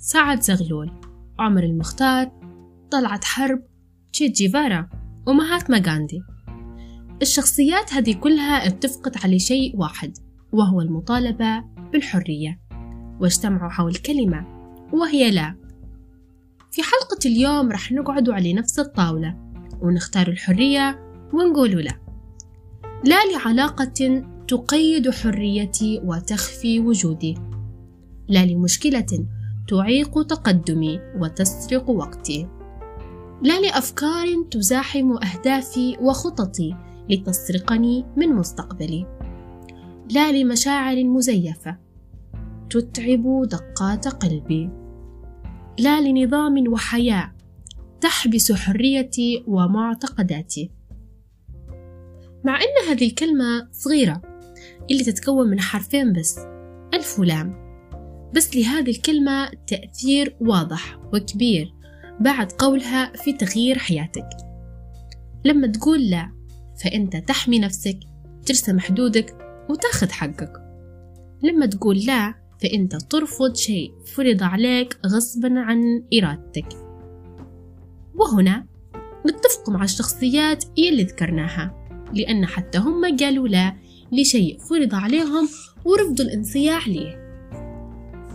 سعد زغلول عمر المختار طلعت حرب تشيت جيفارا ومهاتما غاندي. الشخصيات هذه كلها اتفقت على شيء واحد وهو المطالبة بالحرية. واجتمعوا حول كلمة وهي لا. في حلقة اليوم رح نقعد على نفس الطاولة ونختار الحرية ونقول لا. لا لعلاقة تقيد حريتي وتخفي وجودي. لا لمشكلة تعيق تقدمي وتسرق وقتي. لا لأفكار تزاحم أهدافي وخططي لتسرقني من مستقبلي. لا لمشاعر مزيفة تتعب دقات قلبي. لا لنظام وحياه تحبس حريتي ومعتقداتي. مع إن هذه الكلمة صغيرة اللي تتكون من حرفين بس الف ولام بس لهذه الكلمة تأثير واضح وكبير بعد قولها في تغيير حياتك. لما تقول لا فأنت تحمي نفسك ترسم حدودك وتاخذ حقك. لما تقول لا فأنت ترفض شيء فرض عليك غصبا عن إرادتك. وهنا نتفق مع الشخصيات يلي ذكرناها لأن حتى هم قالوا لا لشيء فرض عليهم ورفضوا الانصياع ليه.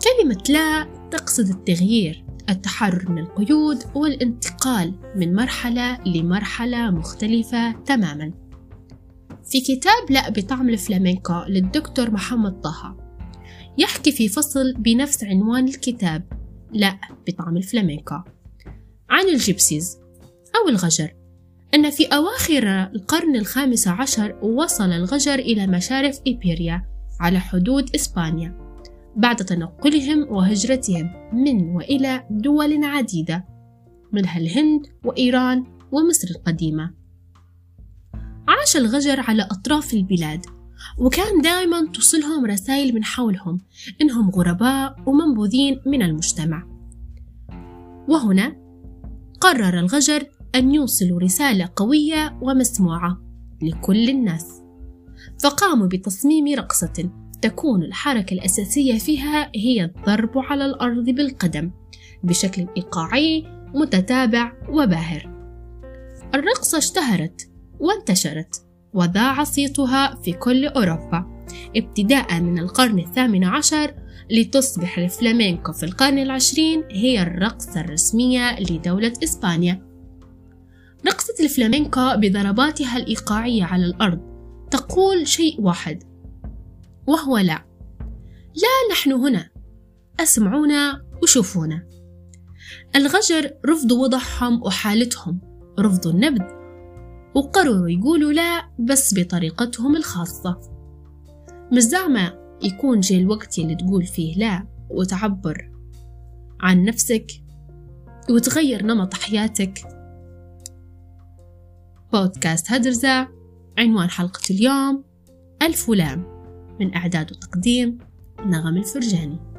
كلمة لا تقصد التغيير التحرر من القيود والانتقال من مرحلة لمرحلة مختلفة تماما. في كتاب لا بطعم الفلامينكو للدكتور محمد طه يحكي في فصل بنفس عنوان الكتاب لا بطعم الفلامينكو عن ال Gypsies أو الغجر. أن في أواخر القرن الخامس عشر وصل الغجر إلى مشارف إيبيريا على حدود إسبانيا. بعد تنقلهم وهجرتهم من وإلى دول عديدة منها الهند وإيران ومصر القديمة. عاش الغجر على أطراف البلاد وكان دائما تصلهم رسائل من حولهم إنهم غرباء ومنبوذين من المجتمع. وهنا قرر الغجر أن يوصلوا رسالة قوية ومسموعة لكل الناس فقاموا بتصميم رقصة تكون الحركة الأساسية فيها هي الضرب على الأرض بالقدم بشكل إيقاعي متتابع وباهر. الرقصة اشتهرت وانتشرت وذاع صيتها في كل أوروبا ابتداء من القرن الثامن عشر لتصبح الفلامينكو في القرن العشرين هي الرقصة الرسمية لدولة إسبانيا. رقصة الفلامينكو بضرباتها الإيقاعية على الأرض تقول شيء واحد وهو لا. لا نحن هنا. أسمعونا وشوفونا. الغجر رفضوا وضعهم وحالتهم. رفضوا النبذ. وقرروا يقولوا لا بس بطريقتهم الخاصة. مش زعما يكون جاي الوقت اللي تقول فيه لا وتعبر عن نفسك وتغير نمط حياتك. بودكاست هدرزة عنوان حلقة اليوم ألف ولام. من إعداد وتقديم نغم الفرجاني.